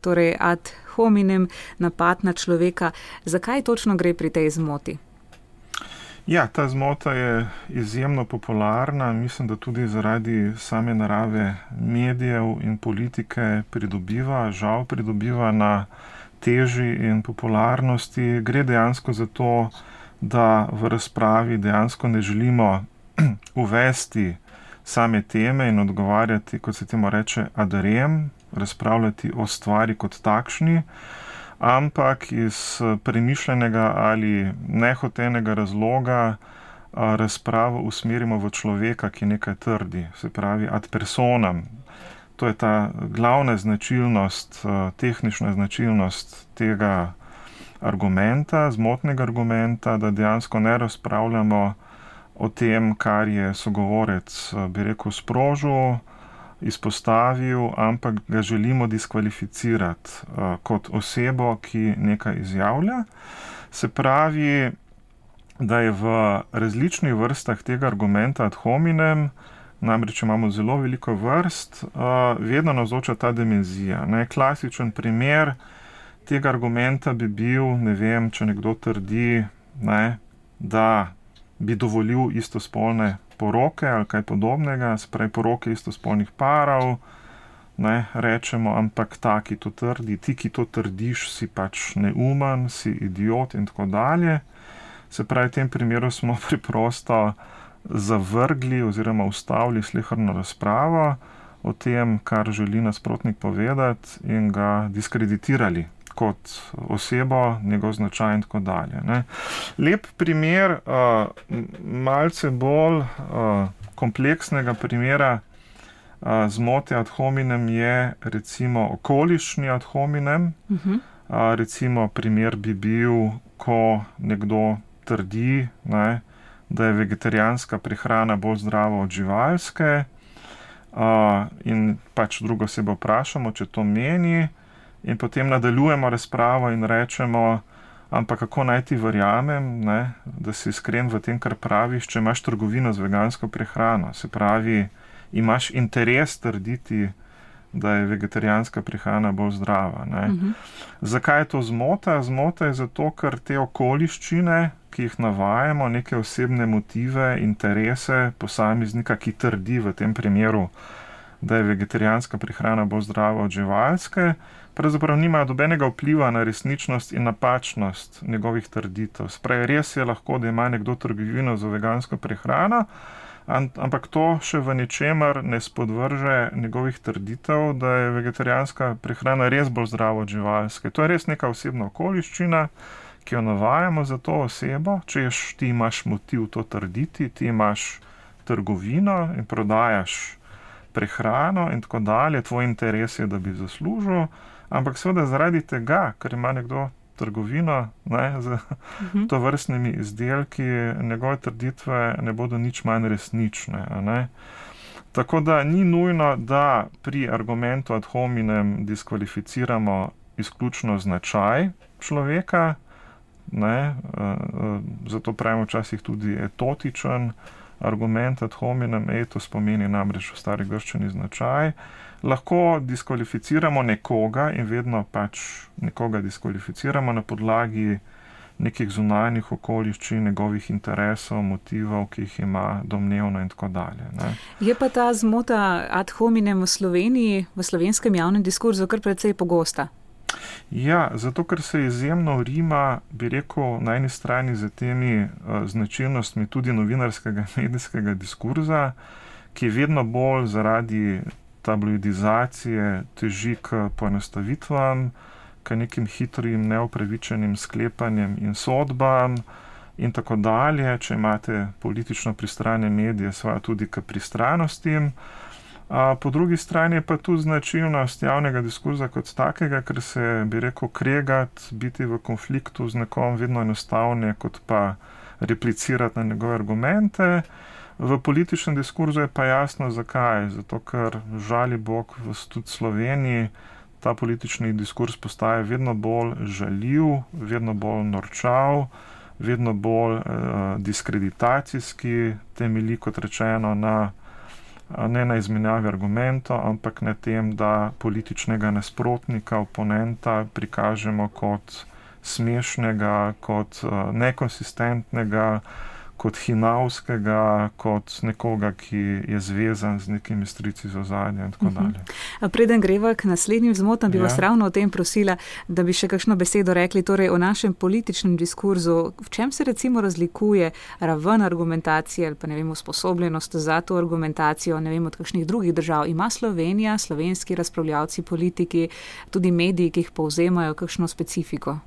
Torej, ad hominem napad na človeka. Zakaj točno gre pri tej zmoti? Ja, ta zmota je izjemno popularna, mislim, da tudi zaradi same narave medijev in politike pridobiva, žal pridobiva na teži in popularnosti. Gre dejansko za to, da v razpravi dejansko ne želimo uvesti same teme in odgovarjati, kot se temu reče, adarem, razpravljati o stvari kot takšni ampak iz eh, premišljenega ali nehotenega razloga eh, razpravo usmerimo v človeka, ki nekaj trdi, se pravi ad personam. To je ta glavna značilnost, eh, tehnična značilnost tega argumenta, zmotnega argumenta, da dejansko ne razpravljamo o tem, kar je sogovorec, bi rekel, sprožil izpostavil, ampak ga želimo diskvalificirati uh, kot osebo, ki nekaj izjavlja. Se pravi, da je v različnih vrstah tega argumenta ad hominem, namreč imamo zelo veliko vrst, uh, vedno navzoča ta dimenzija. Ne? Klasičen primer tega argumenta bi bil, ne vem, če nekdo trdi, ne, da bi dovolil istospolne poroke ali kaj podobnega, sprej poroke istospolnih parov, ne, rečemo, ampak ta, ki to trdi, ti, ki to trdiš, si pač neumen, si idiot in tako dalje. Se pravi, v tem primeru smo preprosto zavrgli oziroma ustavili slehrno razpravo o tem, kar želi nasprotnik povedati in ga diskreditirali kot osebo, njegov značaj in tako dalje. Ne. Lep primer, uh, malce bolj uh, kompleksnega primera uh, zmote ad hominem je recimo okolišnji ad hominem. Uh -huh. uh, recimo primer bi bil, ko nekdo trdi, ne, da je vegetarijanska prehrana bolj zdrava od živalske. Uh, in pač drugo se bo vprašamo, če to meni, in potem nadaljujemo razpravo in rečemo, ampak kako naj ti verjamem, ne, da si iskren v tem, kar praviš, če imaš trgovino z vegansko prehrano. Se pravi, imaš interes trditi, da je vegetarijanska prehrana bolj zdrava. Uh mhm. -huh. Zakaj je to zmota? Zmota je zato, ker te okoliščine, ki jih navajamo, neke osebne motive, interese posameznika, ki trdi v tem primeru, da je vegetarijanska prehrana bolj zdrava od živalske, pravzaprav nima dobenega vpliva na resničnost in napačnost njegovih trditev. Sprej, res je lahko, da ima nekdo trgovino za vegansko prehrano, ampak to še v ničemer ne spodvrže njegovih trditev, da je vegetarijanska prehrana res bolj zdrava od živalske. To je res neka osebna okoliščina, ki jo navajamo za to osebo. Če ješ, ti imaš motiv to trditi, ti imaš trgovino in prodajaš prehrano in tako dalje, tvoj interes je, da bi zaslužil. Ampak seveda zaradi tega, ker ima nekdo trgovino ne, z uh mhm. -huh. to vrstnimi izdelki, njegove trditve ne bodo nič manj resnične. Tako da ni nujno, da pri argumentu ad hominem diskvalificiramo izključno značaj človeka, ne, zato pravimo včasih tudi etotičen argument ad hominem, etos pomeni namreč v stari grščini značaj lahko diskvalificiramo nekoga in vedno pač nekoga diskvalificiramo na podlagi nekih zunanjih okoliščin, njegovih interesov, motivov, ki jih ima domnevno in tako dalje. Ne. Je pa ta zmota ad hominem v Sloveniji, v slovenskem javnem diskurzu, kar precej pogosta. Ja, zato ker se izjemno rima, bi rekel, na eni strani za temi uh, značilnostmi tudi novinarskega medijskega diskurza, ki je vedno bolj zaradi tabloidizacije teži k poenostavitvam, k nekim hitrim, neopravičenim sklepanjem in sodbam, in tako dalje. Če imate politično pristrane medije, sva tudi k pristranostim. Po drugi strani pa tu značilnost javnega diskurza kot takega, ker se bi rekel, kregati, biti v konfliktu z nekom vedno enostavneje, kot pa replicirati na njegove argumente. V političnem diskurzu je pa jasno, zakaj. Zato, ker žali Bog v tudi Sloveniji ta politični diskurs postaje vedno bolj žaljiv, vedno bolj norčav, vedno bolj eh, diskreditacijski, temelji kot rečeno na ne na izmenjavi argumentov, ampak na tem, da političnega nasprotnika, oponenta prikažemo kot smešnega, kot nekonsistentnega, kot hinavskega, kot nekoga, ki je zvezan z nekimi strici za zadnje in tako mhm. dalje. Preden greva k naslednjim zmotam, bi ja. vas ravno o tem prosila, da bi še kakšno besedo rekli, torej o našem političnem diskurzu. V čem se recimo razlikuje raven argumentacije ali pa ne vem, usposobljenost za to argumentacijo, ne vem, od kakšnih drugih držav. Ima Slovenija, slovenski razpravljavci, politiki, tudi mediji, ki jih povzemajo, kakšno specifiko?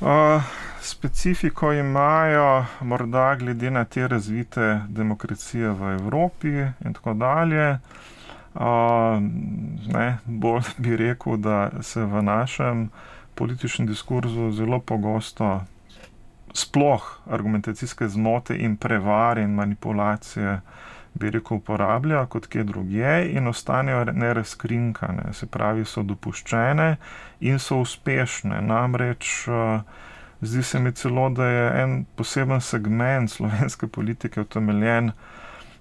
Uh, specifiko imajo, morda glede na te razvite demokracije v Evropi in tako dalje. Uh, ne, bolj bi rekel, da se v našem političnem diskurzu zelo pogosto sploh argumentacijske zmote in prevare in manipulacije bi rekel uporablja kot kje drugje in ostanejo nerazkrinkane, se pravi so dopuščene in so uspešne. Namreč uh, Zdi se mi celo, da je en poseben segment slovenske politike utemeljen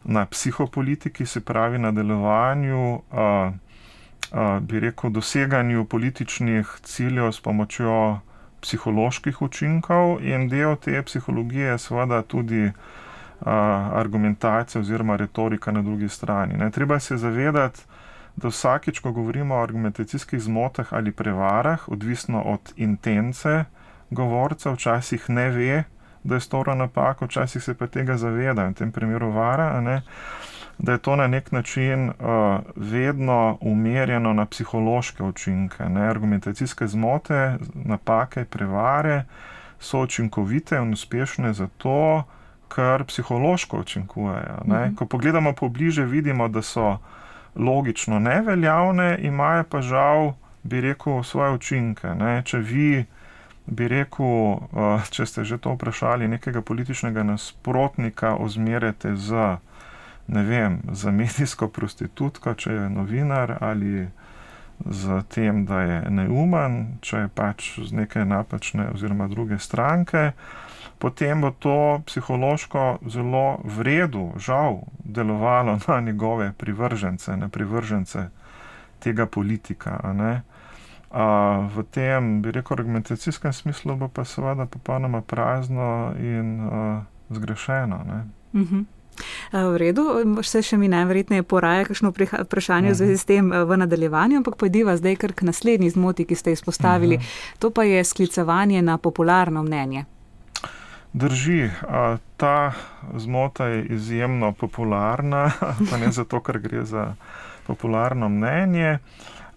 na psihopolitiki, se pravi na delovanju, uh, uh, bi rekel, doseganju političnih ciljev s pomočjo psiholoških učinkov in del te psihologije je seveda tudi argumentacija oziroma retorika na drugi strani. Ne. Treba se zavedati, da vsakič, ko govorimo o argumentacijskih zmotah ali prevarah, odvisno od intence, govorca včasih ne ve, da je storil napako, včasih se pa tega zaveda in v tem primeru vara, ne, da je to na nek način uh, vedno umerjeno na psihološke učinke. Ne, argumentacijske zmote, napake, prevare so učinkovite in uspešne zato, ker psihološko učinkujejo. Mhm. Ko pogledamo pobliže, vidimo, da so logično neveljavne, imajo pa žal, bi rekel, svoje učinke. Ne. Če vi bi rekel, eh, če ste že to vprašali, nekega političnega nasprotnika ozmerjate z, ne vem, za medijsko prostitutko, če je novinar ali z tem, da je neumen, če je pač z neke napačne oziroma druge stranke, potem bo to psihološko zelo vredu, žal, delovalo na njegove privržence, na privržence tega politika. Uh, v tem, bi rekel, argumentacijskem smislu bo pa seveda popolnoma prazno in uh, zgrešeno. Uh -huh. V redu, vse še mi najverjetneje poraja kakšno vprašanje v zvezi s tem v nadaljevanju, ampak pojdiva zdaj kar k naslednji zmoti, ki ste izpostavili. Uh -huh. To pa je sklicevanje na popularno mnenje. Drži, ta zmota je izjemno popularna, pa ne zato, ker gre za popularno mnenje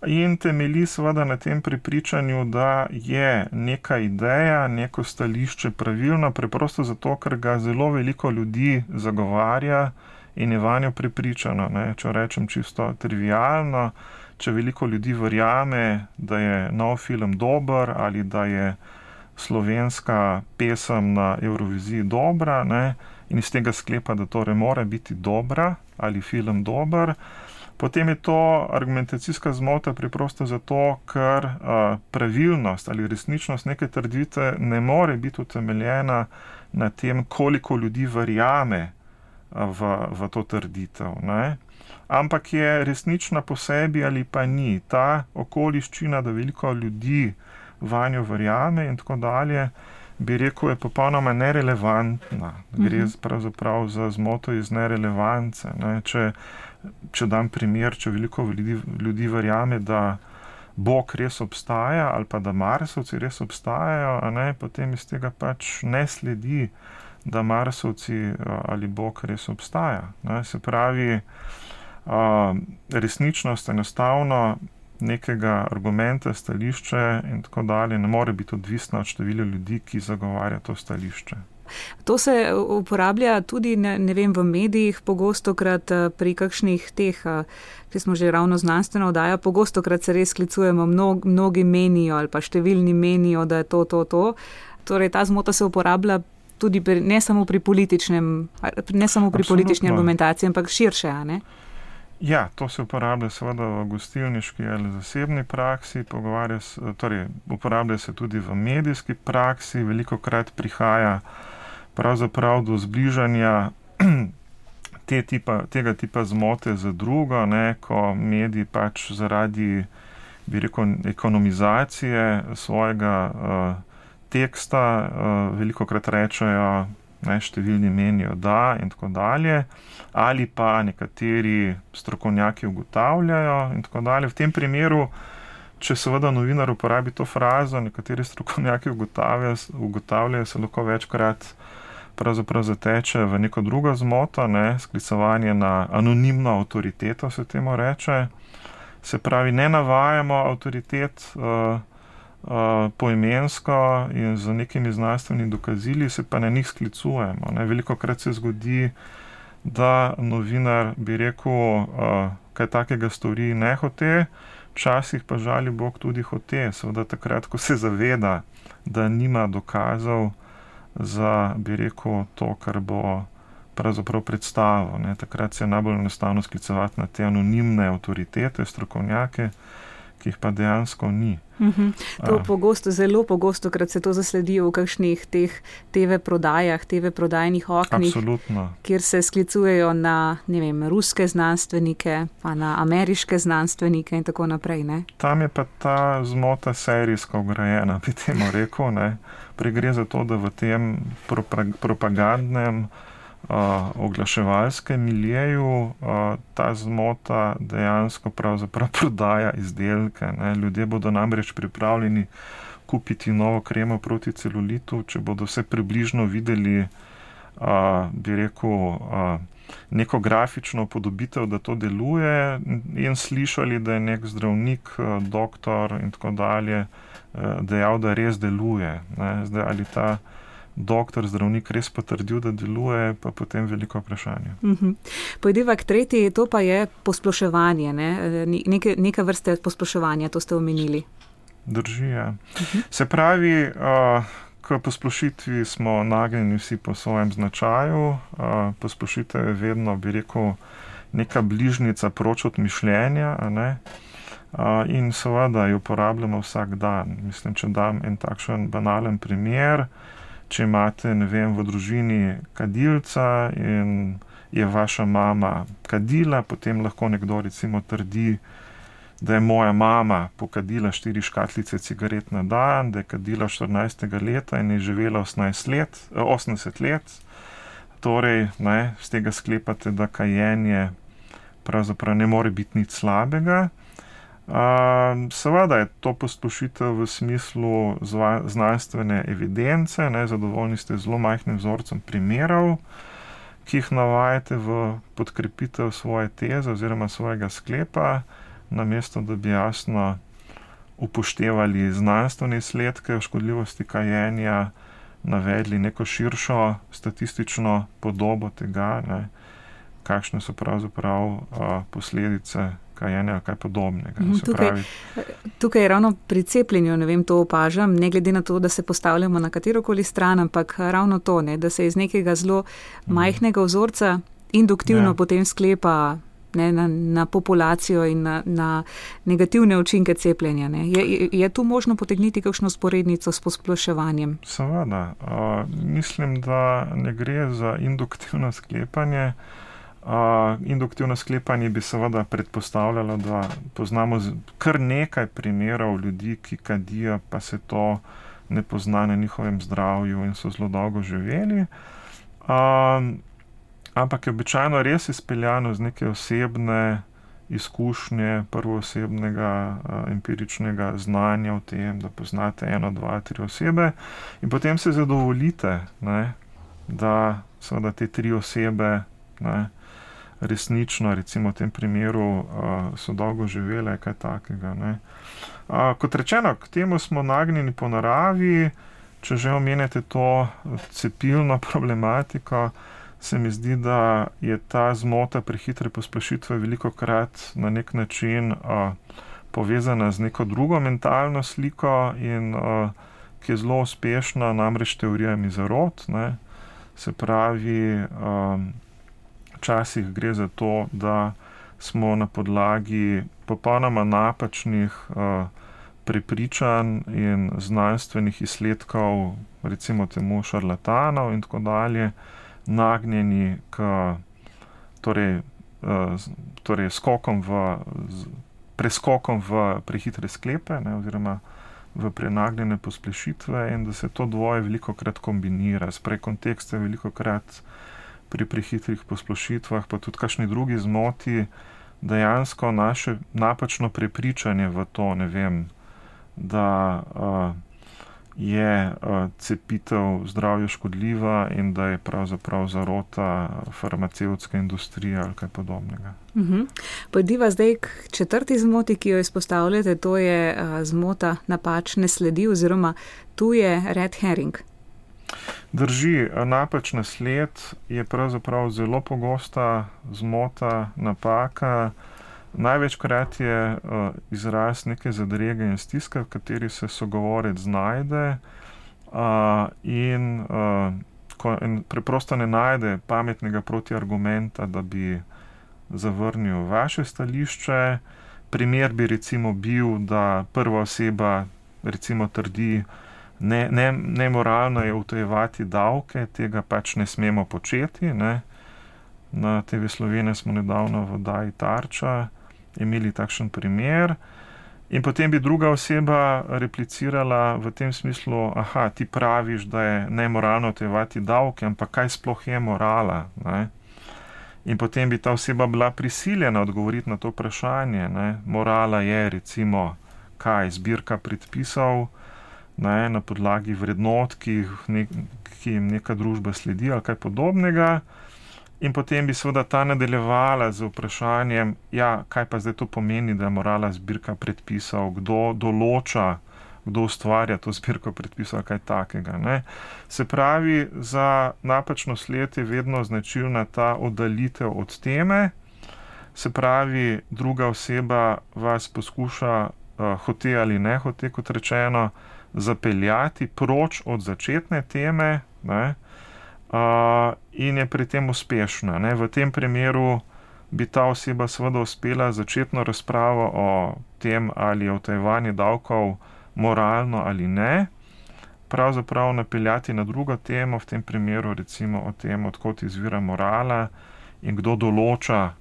in temelji seveda na tem pripričanju, da je neka ideja, neko stališče pravilno, preprosto zato, ker ga zelo veliko ljudi zagovarja in je vanjo pripričano. Ne? Če rečem čisto trivialno, če veliko ljudi verjame, da je nov film dober ali da je slovenska pesem na Euroviziji dobra ne? in iz tega sklepa, da torej mora biti dobra ali film dober potem je to argumentacijska zmota preprosto zato, ker a, pravilnost ali resničnost neke trditve ne more biti utemeljena na tem, koliko ljudi verjame v, v to trditev. Ne? Ampak je resnična po sebi ali pa ni. Ta okoliščina, da veliko ljudi vanjo verjame in tako dalje, bi rekel, je popolnoma nerelevantna. Gre mhm. pravzaprav za zmoto iz nerelevance. Ne? Če če dam primer, če veliko ljudi, ljudi verjame, da Bog res obstaja ali pa da Marsovci res obstajajo, ne, potem iz tega pač ne sledi, da Marsovci ali Bog res obstaja. Ne. Se pravi, resničnost enostavno nekega argumenta, stališče in tako dalje ne more biti odvisna od števila ljudi, ki zagovarja to stališče. To se uporablja tudi ne, ne vem, v medijih, pogosto krat eh, pri kakšnih teh, eh, ki smo že ravno znanstveno oddaja, pogosto krat se res sklicujemo, mnog, mnogi menijo ali pa številni menijo, da je to, to, to. Torej, ta zmota se uporablja tudi pri, ne samo pri ne samo pri Absolutno. politični argumentaciji, ampak širše. Ja, to se uporablja seveda v gostilniški ali zasebni praksi, torej, uporablja se tudi v medijski praksi, veliko krat prihaja pravzaprav do zbližanja te tipa, tega tipa zmote za drugo, ne, ko mediji pač zaradi, bi rekel, ekonomizacije svojega uh, teksta uh, veliko krat rečejo, ne, številni menijo, da in tako dalje, ali pa nekateri strokovnjaki ugotavljajo in tako dalje. V tem primeru, če seveda novinar uporabi to frazo, nekateri strokovnjaki ugotavljajo, ugotavljajo se lahko večkrat pravzaprav zateče v neko drugo zmoto, ne, sklicovanje na anonimno avtoriteto, se temu reče. Se pravi, ne navajamo avtoritet uh, poimensko in z nekimi znanstvenimi dokazili, se pa na njih sklicujemo. Ne. Veliko krat se zgodi, da novinar bi rekel, uh, kaj takega stori ne hote, včasih pa žali Bog tudi hote, seveda takrat, ko se zaveda, da nima dokazov, za, bi rekel, to, kar bo pravzaprav predstavo. Ne. Takrat se je najbolj enostavno sklicevati na te anonimne avtoritete, strokovnjake, ki jih pa dejansko ni. Uhum. To je pogosto, zelo pogosto, krat se to zasledi v kakšnih teh TV prodajah, TV prodajnih oknih, Absolutno. kjer se sklicujejo na vem, ruske znanstvenike, pa na ameriške znanstvenike in tako naprej. Ne? Tam je pa ta zmota serijsko ugrajena, bi temu rekel. Ne? Prej gre za to, da v tem propagandnem uh, oglaševalskem miljeju uh, ta zmota dejansko prodaja izdelke. Ne. Ljudje bodo namreč pripravljeni kupiti novo kremo proti celulitu, če bodo vse približno videli, uh, bi rekel, uh, neko grafično podobitev, da to deluje, in slišali, da je nek zdravnik, uh, doktor in tako dalje dejal, da res deluje. Zdaj ali ta doktor, zdravnik res potrdil, da deluje, pa potem veliko vprašanje. Uh -huh. Pojdeva k tretji, to pa je posploševanje, ne? Neke, neka vrste posploševanja, to ste omenili. Drži. Ja. Uh -huh. Se pravi, uh, k posplošitvi smo nagnjeni vsi po svojem značaju. Uh, posplošitev je vedno, bi rekel, neka bližnica proč od mišljenja. Uh, in seveda jo uporabljamo vsak dan. Mislim, če dam en takšen banalen primer, če imate vem, v družini kadilca in je vaša mama kadila, potem lahko nekdo recimo trdi, da je moja mama pokadila štiri škatlice cigaret na dan, da je kadila 14. leta in je živela 18 let. 80 let. Torej, ne, z tega sklepate, da kajenje pravzaprav ne more biti nič slabega. Seveda je to poslušitev v smislu zva, znanstvene evidence, ne, zadovoljni ste zelo majhnim vzorcem primerov, ki jih navajate v podkrepitev svoje teze oziroma svojega sklepa, namesto da bi jasno upoštevali znanstvene izsledke o škodljivosti kajenja, navedli neko širšo statistično podobo tega, ne, kakšne so pravzaprav uh, posledice kajenja ali kaj podobnega. Mhm, tukaj, tukaj je ravno pri cepljenju, ne vem, to opažam, ne glede na to, da se postavljamo na katerokoli stran, ampak ravno to, ne, da se iz nekega zelo mhm. majhnega vzorca induktivno ja. potem sklepa. Ne, na, na populacijo in na, na negativne učinke cepljenja. Je, je tu možno potegniti kakšno sporednico s posploševanjem? Seveda. Uh, mislim, da ne gre za induktivno sklepanje, uh, induktivno sklepanje bi seveda predpostavljalo, da poznamo kar nekaj primerov ljudi, ki kadijo, pa se to ne pozna na njihovem zdravju in so zelo dolgo živeli. Um, ampak je običajno res izpeljano z neke osebne izkušnje, prvoosebnega uh, empiričnega znanja o tem, da poznate eno, dva, tri osebe in potem se zadovoljite, ne, da seveda te tri osebe. Ne, resnično, recimo v tem primeru, uh, so dolgo živele, kaj takega. Uh, kot rečeno, k temu smo nagnjeni po naravi, če že omenjate to cepilno problematiko. Se mi zdi, da je ta zmota prehitre posplošitve veliko krat na nek način uh, povezana z neko drugo mentalno sliko in uh, ki je zelo uspešna, namreč teorijami zarod. Ne? Se pravi, um, včasih gre za to, da smo na podlagi popolnoma napačnih uh, prepričanj in znanstvenih izsledkov, recimo temu šarlatanov in tako dalje, nagnjeni k torej, torej skokom v, preskokom v prehitre sklepe, ne, oziroma v prenagljene pospešitve, in da se to dvoje veliko krat kombinira, sprej kontekste veliko krat pri prehitrih posplošitvah, pa tudi kakšni drugi zmoti, dejansko naše napačno prepričanje v to, vem, da uh, je uh, cepitev zdravju škodljiva in da je pravzaprav zarota farmacevtske industrije ali kaj podobnega. Uh -huh. Pojdiva zdaj k četrti zmoti, ki jo izpostavljate, to je uh, zmota napačne sledi oziroma tu je red herring. Drži, napačna sled je pravzaprav zelo pogosta zmota, napaka. Največkrat je uh, izraz neke zadrege in stiske, v kateri se sogovorec znajde, uh, in, uh, ko, in preprosto ne najde pametnega protiargumenta, da bi zavrnil vaše stališče. Primer bi recimo bil, da prva oseba recimo trdi, da ne, ne, ne moralno je utajevati davke, tega pač ne smemo početi. Ne. Na TV Slovenije smo nedavno v Daji Tarča imeli takšen primer. In potem bi druga oseba replicirala v tem smislu, aha, ti praviš, da je ne moralno utajevati davke, ampak kaj sploh je morala. Ne. In potem bi ta oseba bila prisiljena odgovoriti na to vprašanje. Ne. Morala je recimo kaj, zbirka predpisov, ne, na podlagi vrednot, ki, ne, ki jim neka družba sledi ali kaj podobnega. In potem bi seveda ta nadaljevala z vprašanjem, ja, kaj pa zdaj to pomeni, da je morala zbirka predpisov, kdo določa, kdo ustvarja to zbirko predpisov, kaj takega. Ne. Se pravi, za napačno sled je vedno značilna ta oddaljitev od teme, se pravi, druga oseba vas poskuša, uh, hote ali ne hote, kot rečeno, zapeljati proč od začetne teme ne, uh, in je pri tem uspešna. Ne. V tem primeru bi ta oseba seveda uspela začetno razpravo o tem, ali je utajevanje davkov moralno ali ne, pravzaprav napeljati na drugo temo, v tem primeru recimo o tem, odkot izvira morala in kdo določa,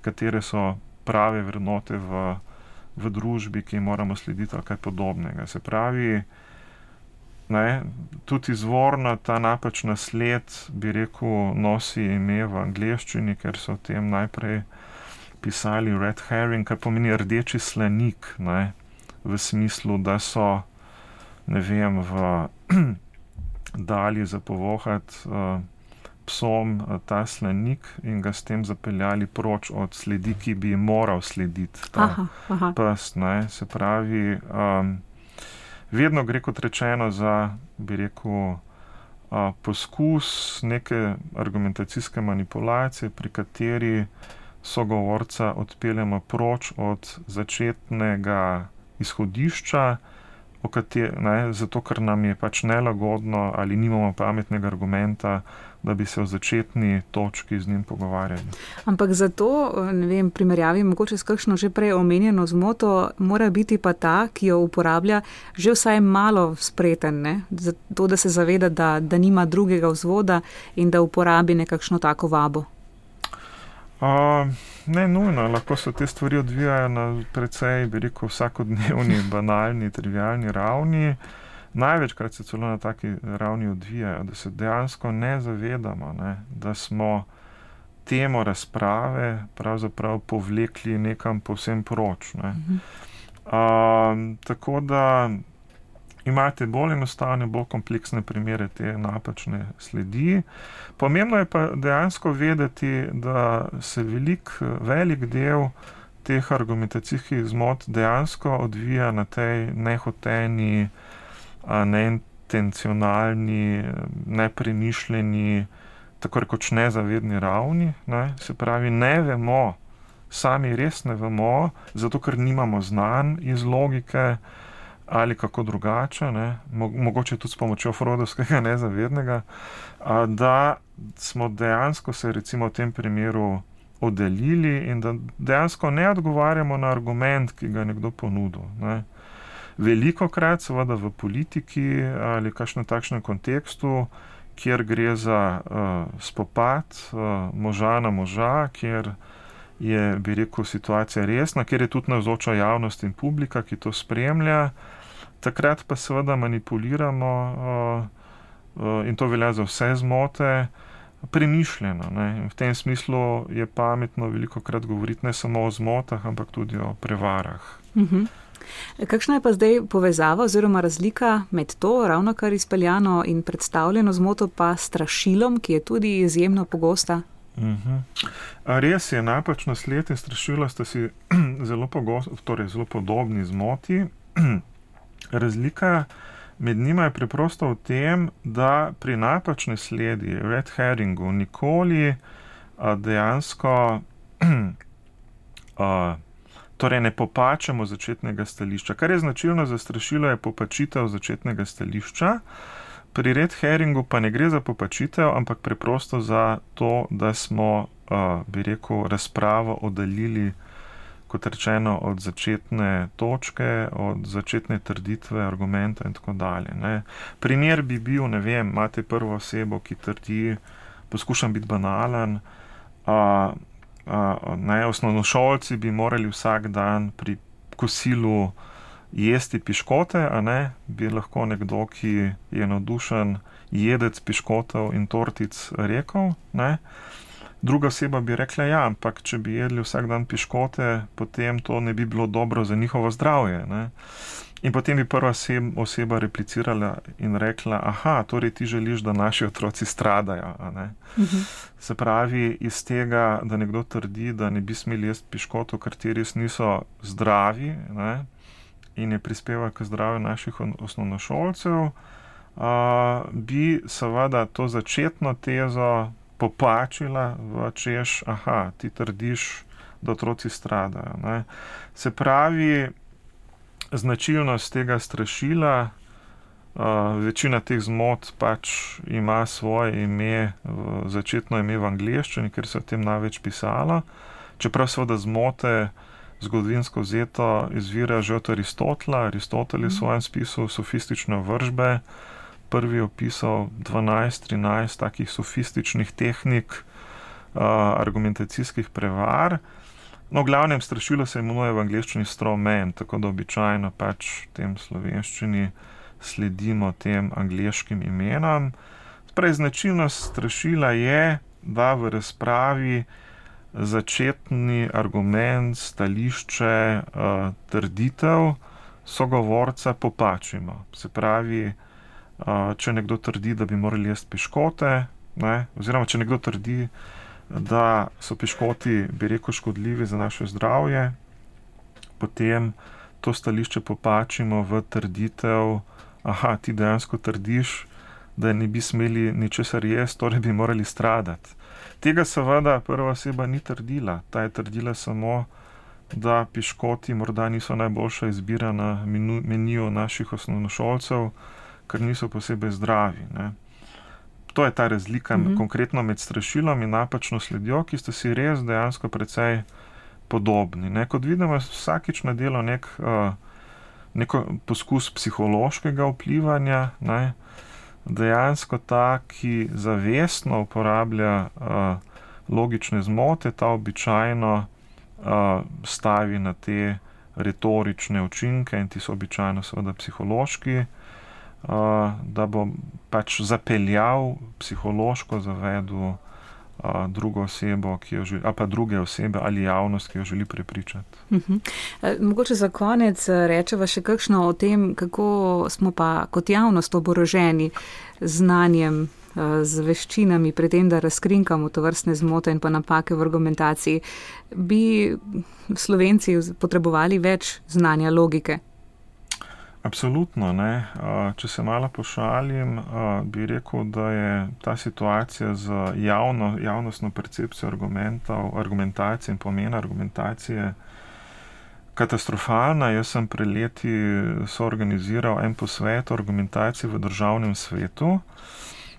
katere so prave vrednote v v družbi, ki moramo slediti, ali kaj podobnega. Se pravi, ne, tudi izvorna ta napačna sled, bi rekel, nosi ime v angleščini, ker so o tem najprej pisali red herring, kar pomeni rdeči slenik, ne, v smislu, da so, ne vem, v dalji za povohat. Uh, psom eh, ta slenik in ga s tem zapeljali proč od sledi, ki bi moral slediti ta aha, aha. pes. Ne? Se pravi, um, vedno gre kot rečeno za, bi rekel, uh, poskus neke argumentacijske manipulacije, pri kateri sogovorca odpeljemo proč od začetnega izhodišča. Kater, ne, zato, ker nam je pač nelagodno ali nimamo pametnega argumenta, da bi se v začetni točki z njim pogovarjali. Ampak za to, ne vem, primerjavi mogoče s kakšno že prej omenjeno zmoto, mora biti pa ta, ki jo uporablja, že vsaj malo spreten, ne? zato da se zaveda, da, da nima drugega vzvoda in da uporabi nekakšno tako vabo. Uh, ne, nujno, lahko se te stvari odvijajo na precej, bi rekel, vsakodnevni, banalni, trivialni ravni. Največkrat se celo na taki ravni odvijajo, da se dejansko ne zavedamo, ne, da smo temo razprave pravzaprav povlekli nekam povsem proč. Ne. Uh, tako da imate bolj enostavne, bolj kompleksne primere te napačne sledi. Pomembno je pa dejansko vedeti, da se velik, velik del teh argumentacijskih zmot dejansko odvija na tej nehoteni, neintencionalni, nepremišljeni, tako rekoč nezavedni ravni. Ne? Se pravi, ne vemo, sami res ne vemo, zato ker nimamo znanj iz logike ali kako drugače, ne? mogoče tudi s pomočjo Frodovskega nezavednega, da smo dejansko se recimo v tem primeru. Odelili in da dejansko ne odgovarjamo na argument, ki ga je nekdo ponudil. Ne. Veliko krat, seveda v politiki ali kakšnem takšnem kontekstu, kjer gre za uh, spopad uh, moža na moža, kjer je, bi rekel, situacija resna, kjer je tudi navzoča javnost in publika, ki to spremlja. Takrat pa seveda manipuliramo uh, uh, in to velja za vse zmote. Premišljeno. Ne. V tem smislu je pametno veliko krat govoriti ne samo o zmotah, ampak tudi o prevarah. Uh mhm. -huh. Kakšna je pa zdaj povezava oziroma razlika med to ravno kar izpeljano in predstavljeno zmoto pa strašilom, ki je tudi izjemno pogosta? Uh mhm. -huh. Res je, napačno sled in strašilo sta si zelo, pogost, torej zelo podobni zmoti. Razlika med njima je preprosto v tem, da pri napačni sledi, red herringu, nikoli dejansko. Uh, torej ne popačamo začetnega stališča. Kar je značilno za strašilo, je popačitev začetnega stališča. Pri red herringu pa ne gre za popačitev, ampak preprosto za to, da smo, uh, bi rekel, razpravo oddaljili, kot rečeno, od začetne točke, od začetne trditve, argumenta in tako dalje. Ne. Primer bi bil, ne vem, imate prvo osebo, ki trdi, poskušam biti banalen. Uh, ne, osnovnošolci bi morali vsak dan pri kosilu jesti piškote, a ne bi lahko nekdo, ki je navdušen, jedec piškotov in tortic rekel. Ne. Druga oseba bi rekla, ja, ampak če bi jedli vsak dan piškote, potem to ne bi bilo dobro za njihovo zdravje. Ne. In potem bi prva oseba replicirala in rekla: Aha, torej ti želiš, da naši otroci stradajo. Uh mhm. -huh. Se pravi, iz tega, da nekdo trdi, da ne bi smeli jesti piškotov, ker ti res niso zdravi ne? in je prispeval k zdravju naših osnovnošolcev, uh, bi seveda to začetno tezo popačila v češ, aha, ti trdiš, da otroci stradajo. Ne? Se pravi, značilnost tega strašila. Uh, večina teh zmot pač ima svoje ime, uh, začetno ime v angleščini, ker se o tem največ pisalo. Čeprav seveda zmote zgodovinsko vzeto izvira že od Aristotela. Aristotel je v svojem spisu sofistične vržbe prvi opisal 12-13 takih sofističnih tehnik uh, argumentacijskih prevar. No, glavnem strašilo se imenuje v angleščini stromen, tako da običajno pač v tem slovenščini sledimo tem angliškim imenom. Sprej značilnost strašila je, da v razpravi začetni argument, stališče, uh, trditev sogovorca popačimo. Se pravi, uh, če nekdo trdi, da bi morali jesti piškote, ne, oziroma če nekdo trdi, da so piškoti, bi rekel, škodljivi za naše zdravje, potem to stališče popačimo v trditev, aha, ti dejansko trdiš, da ne bi smeli ničesar jesti, torej bi morali stradati. Tega seveda prva oseba ni trdila, ta je trdila samo, da piškoti morda niso najboljša izbira na meniju naših osnovnošolcev, ker niso posebej zdravi. Ne to je ta razlika mm -hmm. konkretno med strašilom in napačno sledjo, ki sta si res dejansko precej podobni. Ne? Kot vidimo, vsakič na delo nek uh, neko poskus psihološkega vplivanja, ne? dejansko ta, ki zavestno uporablja uh, logične zmote, ta običajno uh, stavi na te retorične učinke in ti so običajno seveda psihološki da bo pač zapeljal psihološko zavedu drugo osebo, želi, ali pa druge osebe ali javnost, ki jo želi prepričati. Uh mhm. -huh. Mogoče za konec rečeva še kakšno o tem, kako smo pa kot javnost oboroženi znanjem. Z veščinami, pri tem, da razkrinkamo to vrstne zmote in pa napake v argumentaciji, bi Slovenci potrebovali več znanja logike? Absolutno. Ne. Če se malo pošalim, bi rekel, da je ta situacija z javno, javnostno percepcijo argumentov, argumentacije in pomena argumentacije katastrofalna. Jaz sem pred leti soorganiziral en posvet o argumentaciji v državnem svetu.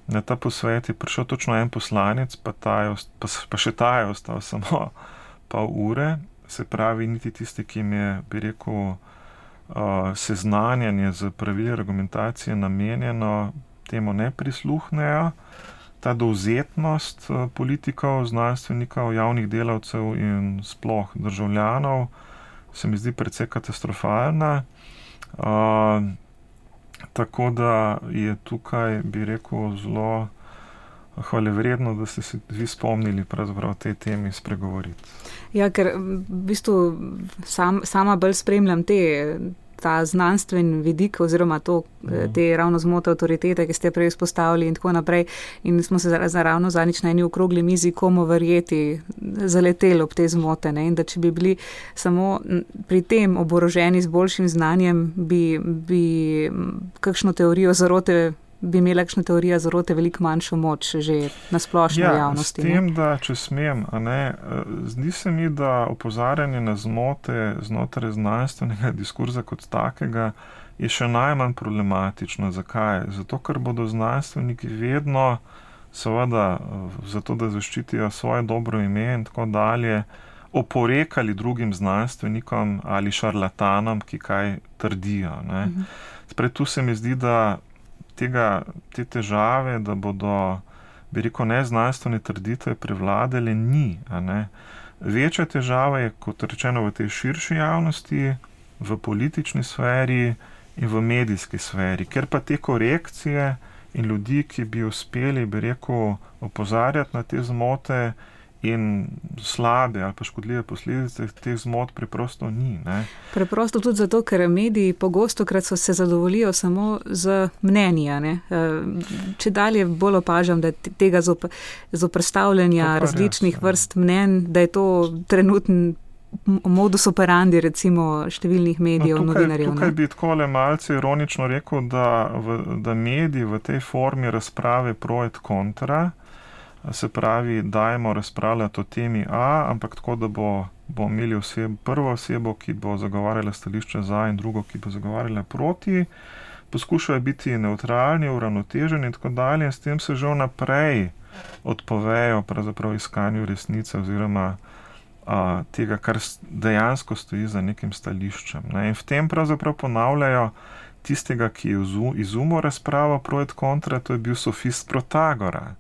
Na ta posvet je prišel točno en poslanec, pa, je, pa, pa še ta je ostal samo pol ure, se pravi, niti tisti, ki mi je, bi rekel, seznanjanje z pravili argumentacije namenjeno, temu ne prisluhnejo. Ta dovzetnost uh, politikov, znanstvenikov, javnih delavcev in sploh državljanov se mi zdi precej katastrofalna. Uh, tako da je tukaj, bi rekel, zelo hvale vredno, da ste se vi spomnili pravzaprav te temi spregovoriti. Ja, ker v bistvu sam, sama bolj spremljam te ta znanstven vidik oziroma to, mhm. te ravno zmote avtoritete, ki ste prej izpostavili in tako naprej. In smo se ravno zadnjič na eni okrogli mizi, komu verjeti, zaleteli ob te zmote. Ne? In da če bi bili samo pri tem oboroženi z boljšim znanjem, bi, bi kakšno teorijo zarote bi imela kakšna teorija zarote veliko manjšo moč že na splošno ja, javnosti. S tem, ne? da če smem, ne, eh, zdi se mi, da opozarjanje na zmote znotraj znanstvenega diskurza kot takega je še najmanj problematično. Zakaj? Zato, ker bodo znanstveniki vedno, seveda, eh, zato da zaščitijo svoje dobro ime in tako dalje, oporekali drugim znanstvenikom ali šarlatanom, ki kaj trdijo. Mhm. Spred tu se mi zdi, da tega, te težave, da bodo, bi rekel, neznanstvene trditve prevladele, ni. Večja težava je, kot rečeno, v tej širši javnosti, v politični sferi in v medijski sferi, ker pa te korekcije in ljudi, ki bi uspeli, bi rekel, opozarjati na te zmote, in slabe ali pa škodljive posledice teh zmot preprosto ni. Ne? Preprosto tudi zato, ker mediji pogosto krat so se zadovoljijo samo z mnenja. Ne? Eh, če dalje bolj opažam, da tega zoprstavljanja različnih res, vrst mnen, da je to trenutni. Modus operandi, recimo, številnih medijev, no, tukaj, novinarjev. Tukaj ne? bi tako le malce ironično rekel, da, v, da mediji v tej formi razprave pro et contra se pravi, dajmo razpravljati o temi A, ampak tako, da bo, bo imeli oseb, prvo osebo, ki bo zagovarjala stališče za in drugo, ki bo zagovarjala proti, poskušajo biti neutralni, uravnoteženi in tako dalje, in s tem se že vnaprej odpovejo pravzaprav iskanju resnice oziroma a, tega, kar dejansko stoji za nekim stališčem. Ne? In v tem pravzaprav ponavljajo tistega, ki je izumil razpravo proti kontra, to je bil sofist Protagora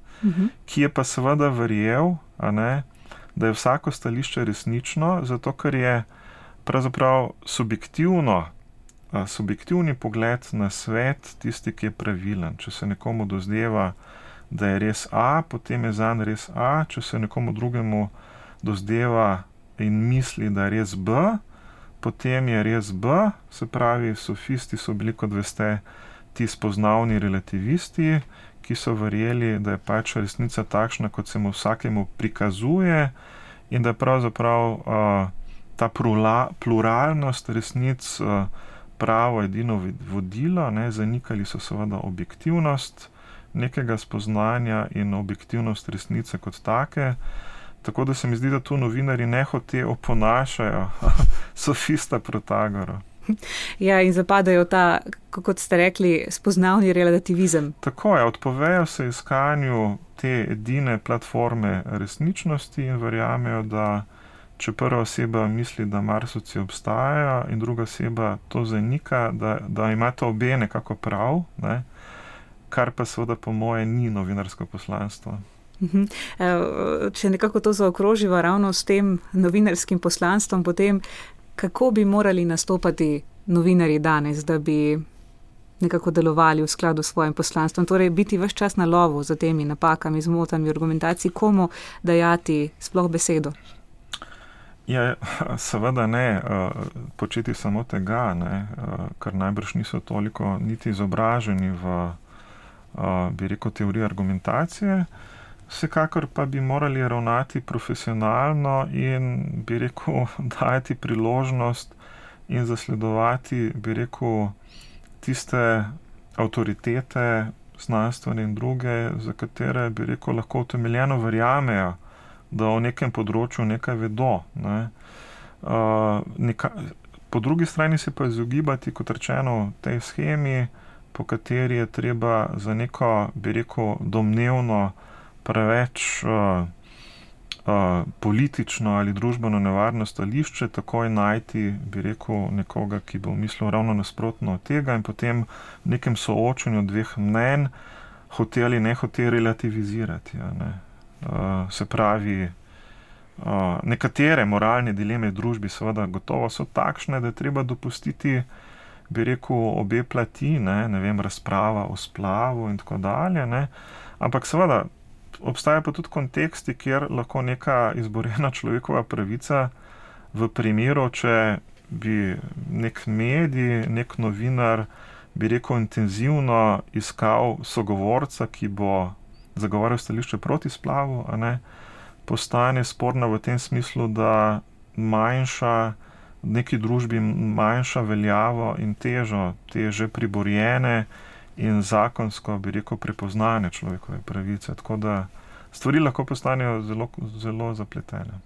ki je pa seveda verjel, ne, da je vsako stališče resnično, zato ker je pravzaprav subjektivno, subjektivni pogled na svet tisti, ki je pravilen. Če se nekomu dozdeva, da je res A, potem je zanj res A, če se nekomu drugemu dozdeva in misli, da je res B, potem je res B, se pravi, sofisti so bili, kot veste, ti spoznavni relativisti, ki so verjeli, da je pač resnica takšna, kot se mu vsakemu prikazuje, in da je pravzaprav uh, ta pluralnost resnic uh, pravo edino vodilo, ne, zanikali so seveda objektivnost nekega spoznanja in objektivnost resnice kot take. Tako da se mi zdi, da tu novinari ne hote oponašajo sofista Protagora. Ja, in zapadajo ta, kot ste rekli, spoznavni relativizem. Tako je, odpovejo se iskanju te edine platforme resničnosti in verjamejo, da če prva oseba misli, da Marsovci obstajajo, in druga oseba to zanika, da, da imate obe nekako prav, ne? kar pa seveda po moje ni novinarsko poslanstvo. Mhm. Če nekako to zaokroživa ravno s tem novinarskim poslanstvom, potem kako bi morali nastopati novinari danes, da bi nekako delovali v skladu s svojim poslanstvom, torej biti vse čas na lovu za temi napakami, zmotami, argumentaciji, komu dajati sploh besedo. Ja, seveda ne eh, početi samo tega, ne, eh, ker najbrž niso toliko niti izobraženi v, eh, bi rekel, teoriji argumentacije. Vsekakor pa bi morali ravnati profesionalno in bi rekel, dajati priložnost in zasledovati, bi rekel, tiste avtoritete, znanstvene in druge, za katere bi rekel, lahko utemeljeno verjamejo, da o nekem področju nekaj vedo. Ne. Uh, neka, po drugi strani se pa izogibati, kot rečeno, tej schemi, po kateri je treba za neko, bi rekel, domnevno preveč uh, uh, politično ali družbeno nevarno stališče, takoj najti, bi rekel, nekoga, ki bo mislil ravno nasprotno od tega in potem v nekem soočenju dveh mnen hoteli ne hoteli relativizirati. Ne. Uh, se pravi, uh, nekatere moralne dileme v družbi, seveda, gotovo so takšne, da treba dopustiti, bi rekel, obe plati, ne, ne vem, razprava o splavu in tako dalje. Ne. Ampak seveda, obstajajo pa tudi konteksti, kjer lahko neka izborjena človekova pravica, v primeru, če bi nek medij, nek novinar, bi rekel, intenzivno iskal sogovorca, ki bo zagovarjal stališče proti splavu, ne, postane sporna v tem smislu, da manjša. V neki družbi manjša veljavo in težo, te že priborjene in zakonsko, bi rekel, prepoznane človekove pravice. Tako da stvari lahko postanejo zelo, zelo zapletene.